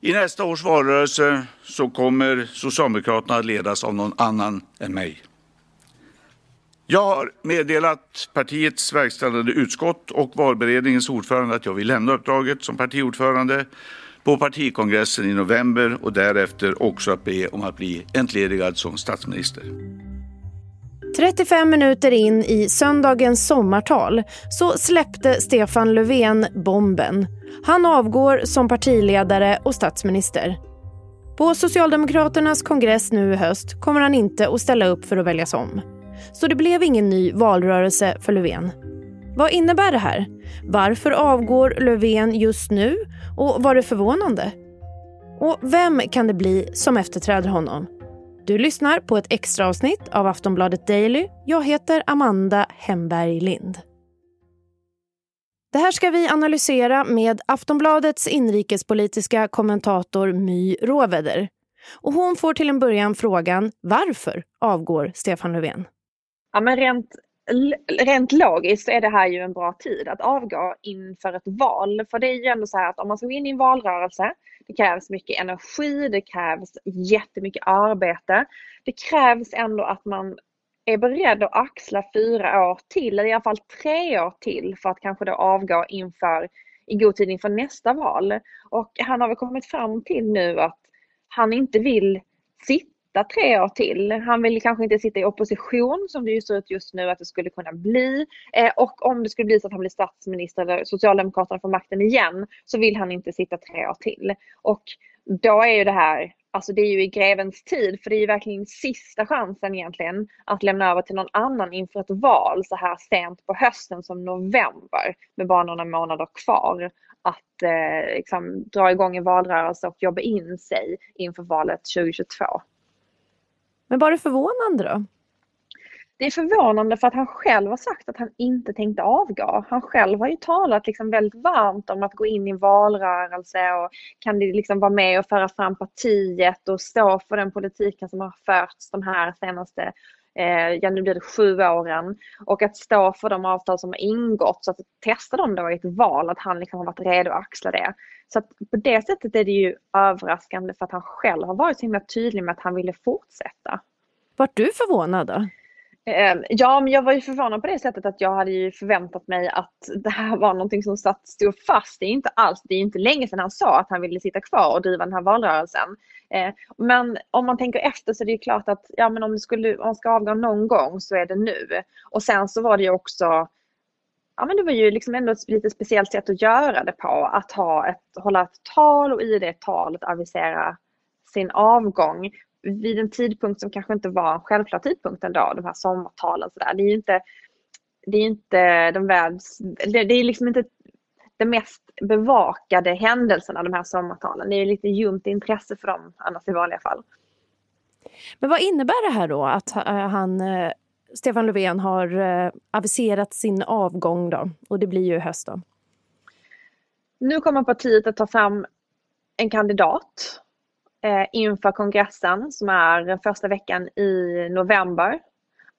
I nästa års valrörelse så kommer Socialdemokraterna att ledas av någon annan än mig. Jag har meddelat partiets verkställande utskott och valberedningens ordförande att jag vill lämna uppdraget som partiordförande på partikongressen i november och därefter också att be om att bli entledigad som statsminister. 35 minuter in i söndagens sommartal så släppte Stefan Löfven bomben. Han avgår som partiledare och statsminister. På Socialdemokraternas kongress nu i höst kommer han inte att ställa upp för att väljas om. Så det blev ingen ny valrörelse för Löfven. Vad innebär det här? Varför avgår Löfven just nu? Och var det förvånande? Och vem kan det bli som efterträder honom? Du lyssnar på ett extra avsnitt av Aftonbladet Daily. Jag heter Amanda Hemberg Lind. Det här ska vi analysera med Aftonbladets inrikespolitiska kommentator My Råveder. Och hon får till en början frågan varför avgår Stefan Löfven? Ja, men rent, rent logiskt så är det här ju en bra tid att avgå inför ett val. För det är ju ändå så här att om man ska gå in i en valrörelse, det krävs mycket energi, det krävs jättemycket arbete. Det krävs ändå att man är beredd att axla fyra år till, eller i alla fall tre år till för att kanske då avgå inför, i god tid inför nästa val. Och han har väl kommit fram till nu att han inte vill sitta tre år till. Han vill kanske inte sitta i opposition som det ju ser ut just nu att det skulle kunna bli. Eh, och om det skulle bli så att han blir statsminister eller Socialdemokraterna får makten igen så vill han inte sitta tre år till. Och då är ju det här, alltså det är ju i grevens tid för det är ju verkligen sista chansen egentligen att lämna över till någon annan inför ett val så här sent på hösten som november med bara några månader kvar att eh, liksom, dra igång en valrörelse och jobba in sig inför valet 2022. Men var det förvånande då? Det är förvånande för att han själv har sagt att han inte tänkte avgå. Han själv har ju talat liksom väldigt varmt om att gå in i en valrörelse och kan det liksom vara med och föra fram partiet och stå för den politiken som har förts de här senaste eh, ja nu blir det sju åren och att stå för de avtal som har ingått så att testa dem då i ett val, att han liksom har varit redo att axla det. Så att på det sättet är det ju överraskande för att han själv har varit så himla tydlig med att han ville fortsätta. Vart du förvånad då? Eh, ja, men jag var ju förvånad på det sättet att jag hade ju förväntat mig att det här var någonting som satt, stod fast. Det är inte alls, det är inte länge sedan han sa att han ville sitta kvar och driva den här valrörelsen. Eh, men om man tänker efter så är det ju klart att ja, men om, det skulle, om man ska avgå någon gång så är det nu. Och sen så var det ju också ja, men det var ju liksom ändå ett lite speciellt sätt att göra det på. Att ha ett, hålla ett tal och i det talet avisera sin avgång vid en tidpunkt som kanske inte var en självklar tidpunkt ändå, de här sommartalen. Så där. Det är ju inte, det är inte de världs, det, det är liksom inte de mest bevakade händelserna, de här sommartalen. Det är lite ljumt intresse för dem annars i vanliga fall. Men vad innebär det här då att han eh, Stefan Löfven har eh, aviserat sin avgång då, och det blir ju höst då. Nu kommer partiet att ta fram en kandidat eh, Eh, inför kongressen som är första veckan i november.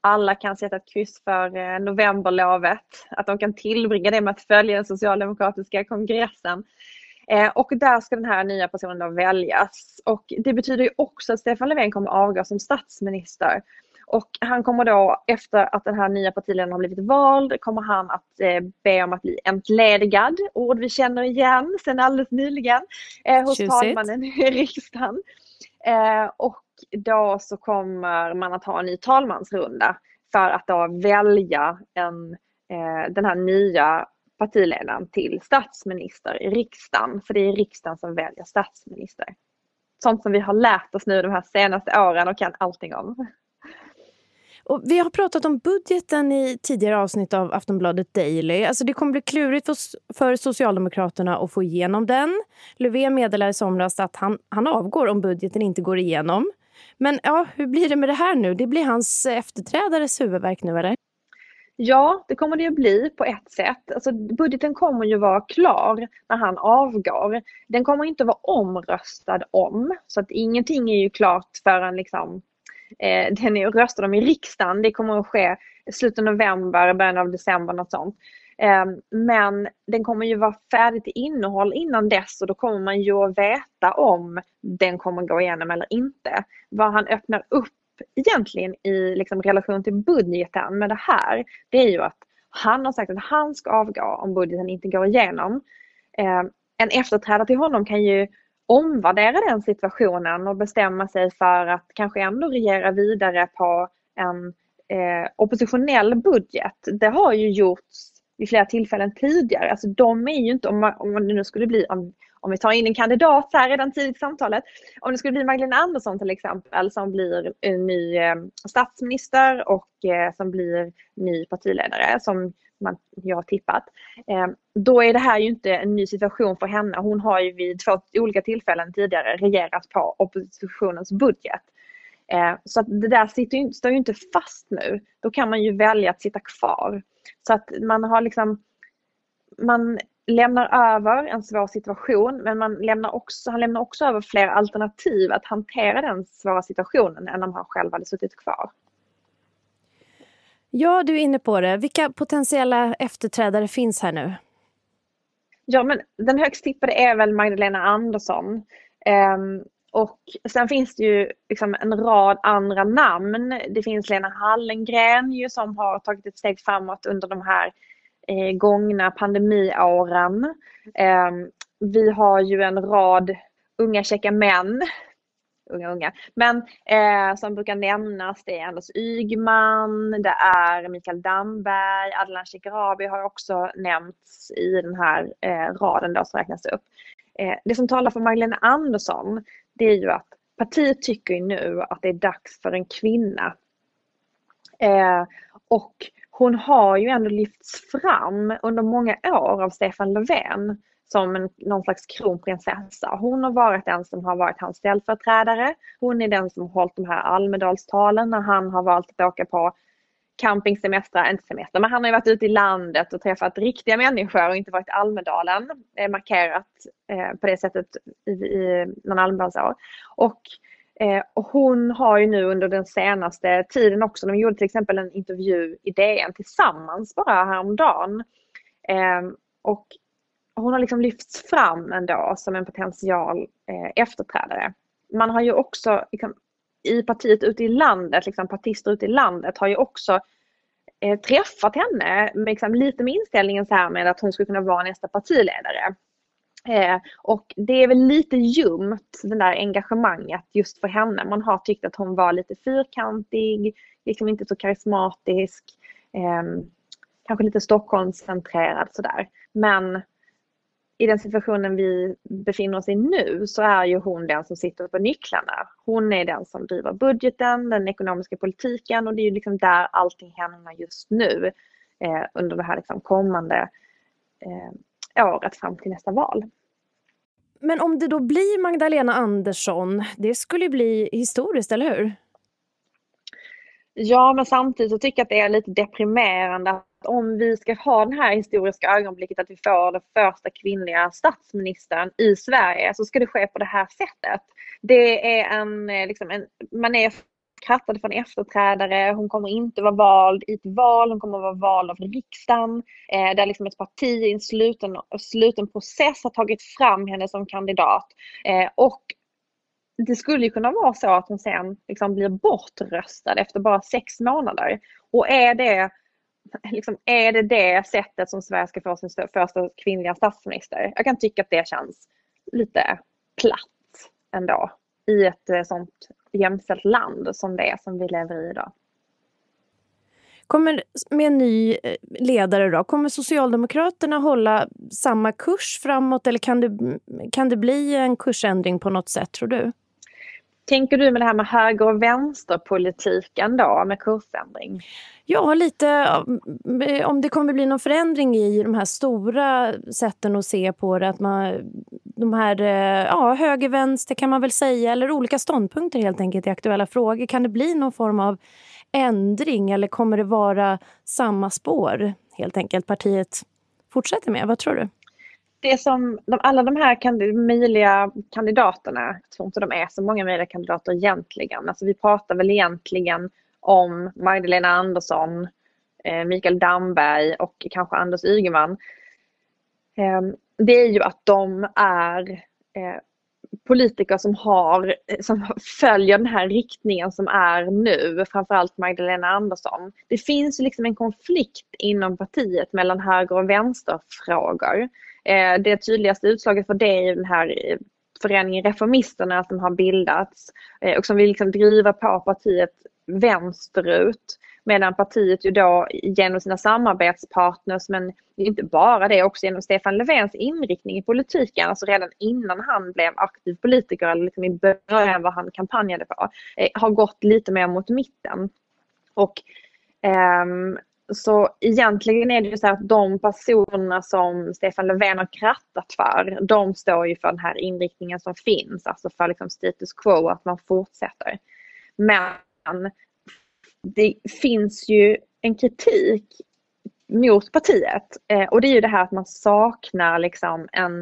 Alla kan sätta ett kryss för eh, novemberlovet, att de kan tillbringa det med att följa den socialdemokratiska kongressen. Eh, och där ska den här nya personen då väljas. Och det betyder ju också att Stefan Löfven kommer avgå som statsminister. Och han kommer då efter att den här nya partiledaren har blivit vald kommer han att eh, be om att bli entledigad. Ord vi känner igen sedan alldeles nyligen eh, hos Tjusigt. talmannen i riksdagen. Eh, och då så kommer man att ha en ny talmansrunda för att då välja en, eh, den här nya partiledaren till statsminister i riksdagen. För det är riksdagen som väljer statsminister. Sånt som vi har lärt oss nu de här senaste åren och kan allting om. Och vi har pratat om budgeten i tidigare avsnitt av Aftonbladet Daily. Alltså det kommer bli klurigt för, för Socialdemokraterna att få igenom den. Löfven meddelade i somras att han, han avgår om budgeten inte går igenom. Men ja, hur blir det med det här nu? Det blir hans efterträdares huvudverk nu, eller? Ja, det kommer det att bli på ett sätt. Alltså, budgeten kommer ju vara klar när han avgår. Den kommer inte vara omröstad om, så att ingenting är ju klart förrän liksom Eh, den är röstar de i riksdagen. Det kommer att ske i slutet av november, början av december, något sånt. Eh, men den kommer ju vara färdig till innehåll innan dess och då kommer man ju att veta om den kommer gå igenom eller inte. Vad han öppnar upp egentligen i liksom relation till budgeten med det här, det är ju att han har sagt att han ska avgå om budgeten inte går igenom. Eh, en efterträdare till honom kan ju omvärdera den situationen och bestämma sig för att kanske ändå regera vidare på en eh, oppositionell budget. Det har ju gjorts vid flera tillfällen tidigare. Alltså de är ju inte, om, man, om det nu skulle bli, om, om vi tar in en kandidat här redan tidigt i samtalet, om det skulle bli Magdalena Andersson till exempel som blir en ny eh, statsminister och eh, som blir ny partiledare som man, jag har tippat. Eh, då är det här ju inte en ny situation för henne. Hon har ju vid två olika tillfällen tidigare regerat på oppositionens budget. Så att det där sitter står ju inte fast nu. Då kan man ju välja att sitta kvar. Så att man har liksom man lämnar över en svår situation men man lämnar också, han lämnar också över fler alternativ att hantera den svåra situationen än om han själv hade suttit kvar. Ja, du är inne på det. Vilka potentiella efterträdare finns här nu? Ja, men den högst tippade är väl Magdalena Andersson. Um, och sen finns det ju liksom en rad andra namn. Det finns Lena Hallengren ju som har tagit ett steg framåt under de här eh, gångna pandemiåren. Eh, vi har ju en rad unga käcka män unga unga. Men eh, som brukar nämnas det är Anders Ygman, det är Mikael Damberg, Adnan Shekarabi har också nämnts i den här eh, raden då som räknas upp. Eh, det som talar för Magdalena Andersson det är ju att partiet tycker nu att det är dags för en kvinna. Eh, och hon har ju ändå lyfts fram under många år av Stefan Löfven som en, någon slags kronprinsessa. Hon har varit den som har varit hans ställföreträdare. Hon är den som har hållit de här Almedalstalen när han har valt att åka på campingsemestrar, inte semester, men han har varit ute i landet och träffat riktiga människor och inte varit i Almedalen. Eh, markerat eh, på det sättet i, i någon Almedalsår. Och, eh, och hon har ju nu under den senaste tiden också, de gjorde till exempel en intervju i DN tillsammans bara häromdagen. Eh, och hon har liksom lyfts fram ändå som en potential eh, efterträdare. Man har ju också liksom, i partiet ute i landet, liksom partister ute i landet har ju också eh, träffat henne med liksom, lite med inställningen så här med att hon skulle kunna vara nästa partiledare. Eh, och det är väl lite ljumt, det där engagemanget just för henne. Man har tyckt att hon var lite fyrkantig, liksom inte så karismatisk, eh, kanske lite Stockholmscentrerad sådär. Men i den situationen vi befinner oss i nu så är ju hon den som sitter på nycklarna. Hon är den som driver budgeten, den ekonomiska politiken och det är ju liksom där allting händer just nu eh, under det här liksom kommande eh, året fram till nästa val. Men om det då blir Magdalena Andersson, det skulle bli historiskt, eller hur? Ja, men samtidigt så tycker jag att det är lite deprimerande att om vi ska ha det här historiska ögonblicket att vi får den första kvinnliga statsministern i Sverige så ska det ske på det här sättet. Det är en, eh, liksom en man är krattad för en efterträdare, hon kommer inte vara vald i ett val, hon kommer vara vald av riksdagen. Eh, där liksom ett parti i en sluten, sluten process har tagit fram henne som kandidat. Eh, och det skulle ju kunna vara så att hon sen liksom blir bortröstad efter bara sex månader. Och är det liksom, är det det sättet som Sverige ska få sin första kvinnliga statsminister? Jag kan tycka att det känns lite platt ändå i ett eh, sånt jämställt land som det är som vi lever i idag. Kommer, med en ny eh, ledare då, kommer Socialdemokraterna hålla samma kurs framåt eller kan det, kan det bli en kursändring på något sätt tror du? Tänker du med det här med höger och vänsterpolitiken då, med kursändring? Ja, lite om det kommer bli någon förändring i de här stora sätten att se på det. Att man, de här, eh, ja, höger, vänster kan man väl säga, eller olika ståndpunkter helt enkelt i aktuella frågor. Kan det bli någon form av ändring eller kommer det vara samma spår helt enkelt partiet fortsätter med? Vad tror du? det som de, alla de här kand, möjliga kandidaterna, jag tror inte de är så många möjliga kandidater egentligen. Alltså vi pratar väl egentligen om Magdalena Andersson, eh, Mikael Damberg och kanske Anders Ygeman. Ehm, det är ju att de är eh, politiker som, har, eh, som följer den här riktningen som är nu, framförallt Magdalena Andersson. Det finns liksom en konflikt inom partiet mellan höger och vänsterfrågor. Eh, det tydligaste utslaget för det är den här eh, föreningen Reformisterna som har bildats eh, och som vill liksom driva på partiet vänsterut. Medan partiet ju då genom sina samarbetspartners, men inte bara det, också genom Stefan Löfvens inriktning i politiken, alltså redan innan han blev aktiv politiker, eller liksom i början vad han kampanjade på, eh, har gått lite mer mot mitten. Och ehm, så egentligen är det ju så att de personerna som Stefan Löfven har krattat för, de står ju för den här inriktningen som finns, alltså för liksom status quo, att man fortsätter. Men det finns ju en kritik mot partiet eh, och det är ju det här att man saknar liksom en,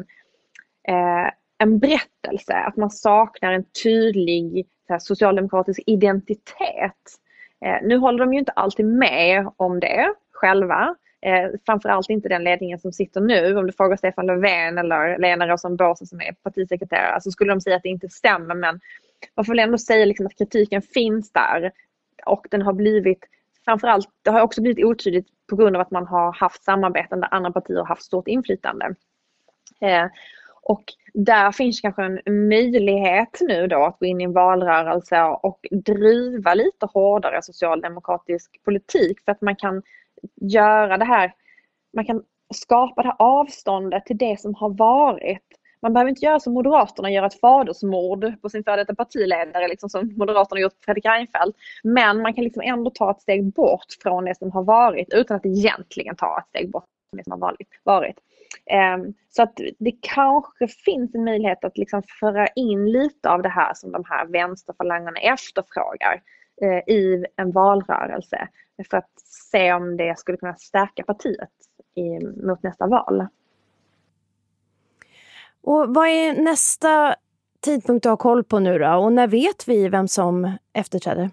eh, en berättelse, att man saknar en tydlig här, socialdemokratisk identitet. Eh, nu håller de ju inte alltid med om det själva. Eh, framförallt inte den ledningen som sitter nu. Om du frågar Stefan Löfven eller Lena Rosenborg som är partisekreterare så skulle de säga att det inte stämmer men man får väl ändå säga liksom att kritiken finns där och den har blivit framförallt, det har också blivit otydligt på grund av att man har haft samarbeten där andra partier har haft stort inflytande. Eh, och där finns kanske en möjlighet nu då att gå in i en valrörelse och driva lite hårdare socialdemokratisk politik för att man kan göra det här, man kan skapa det här avståndet till det som har varit man behöver inte göra som Moderaterna, göra ett fadersmord på sin före detta partiledare, liksom som Moderaterna gjort på Fredrik Reinfeldt. Men man kan liksom ändå ta ett steg bort från det som har varit utan att egentligen ta ett steg bort från det som har varit. Ehm, så att det kanske finns en möjlighet att liksom föra in lite av det här som de här vänsterfalangerna efterfrågar eh, i en valrörelse för att se om det skulle kunna stärka partiet i, mot nästa val. Och vad är nästa tidpunkt att ha koll på nu då? Och när vet vi vem som efterträder?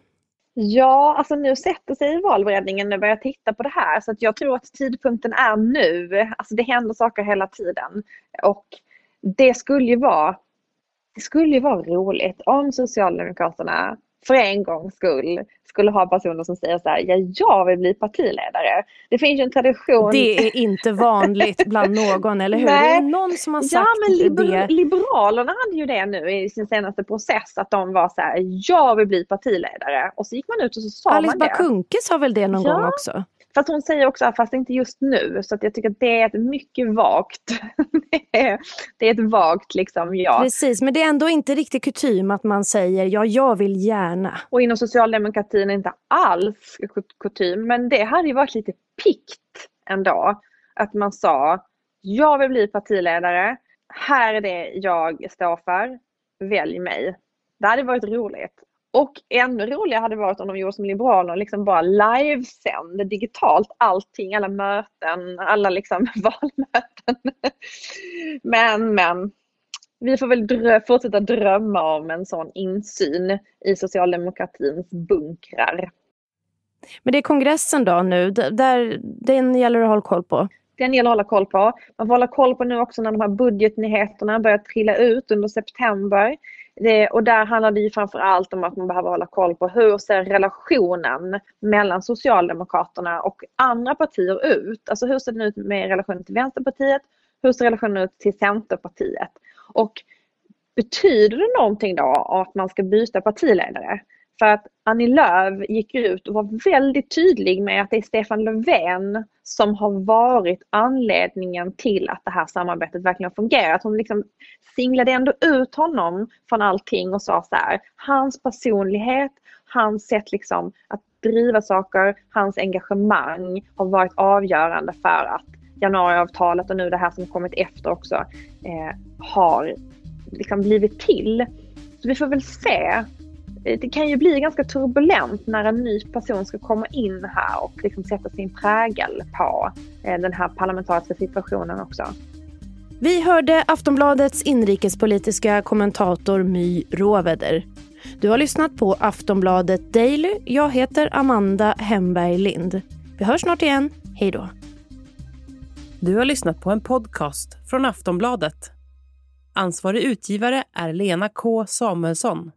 Ja, alltså nu sätter sig valberedningen och börjar titta på det här så att jag tror att tidpunkten är nu. Alltså det händer saker hela tiden. Och det skulle ju vara, det skulle ju vara roligt om Socialdemokraterna för en gångs skull skulle ha personer som säger så här, ja jag vill bli partiledare. Det finns ju en tradition. Det är inte vanligt bland någon, eller hur? Nej. Det är någon som har sagt ja, men liber det. Liberalerna hade ju det nu i sin senaste process, att de var så här, jag vill bli partiledare. Och så gick man ut och så sa Alice man det. Alice Bakunke sa väl det någon ja. gång också? Fast hon säger också, fast inte just nu, så att jag tycker att det är ett mycket vagt, det är ett vagt liksom ja. Precis, men det är ändå inte riktigt kutym att man säger ja, jag vill gärna. Och inom socialdemokratin är inte alls kutym, men det hade ju varit lite pikt ändå. Att man sa, jag vill bli partiledare, här är det jag står för, välj mig. Det hade varit roligt. Och ännu roligare hade varit om de gjorde som Liberalerna och liksom bara livesände digitalt allting, alla möten, alla liksom valmöten. Men, men. Vi får väl drö fortsätta drömma om en sån insyn i socialdemokratins bunkrar. Men det är kongressen då nu, där, den gäller att hålla koll på? Den gäller att hålla koll på. Man får hålla koll på nu också när de här budgetnyheterna börjar trilla ut under september. Det, och där handlar det ju framför allt om att man behöver hålla koll på hur ser relationen mellan Socialdemokraterna och andra partier ut? Alltså hur ser den ut med relationen till Vänsterpartiet? Hur ser relationen ut till Centerpartiet? Och betyder det någonting då att man ska byta partiledare? För att Annie Lööf gick ut och var väldigt tydlig med att det är Stefan Löfven som har varit anledningen till att det här samarbetet verkligen har fungerat. Hon liksom singlade ändå ut honom från allting och sa så här, hans personlighet, hans sätt liksom att driva saker, hans engagemang har varit avgörande för att januariavtalet och nu det här som kommit efter också eh, har liksom blivit till. Så vi får väl se det kan ju bli ganska turbulent när en ny person ska komma in här och liksom sätta sin prägel på eh, den här parlamentariska situationen också. Vi hörde Aftonbladets inrikespolitiska kommentator My Råveder. Du har lyssnat på Aftonbladet Daily. Jag heter Amanda Hemberg Lind. Vi hörs snart igen. Hej då. Du har lyssnat på en podcast från Aftonbladet. Ansvarig utgivare är Lena K Samuelsson.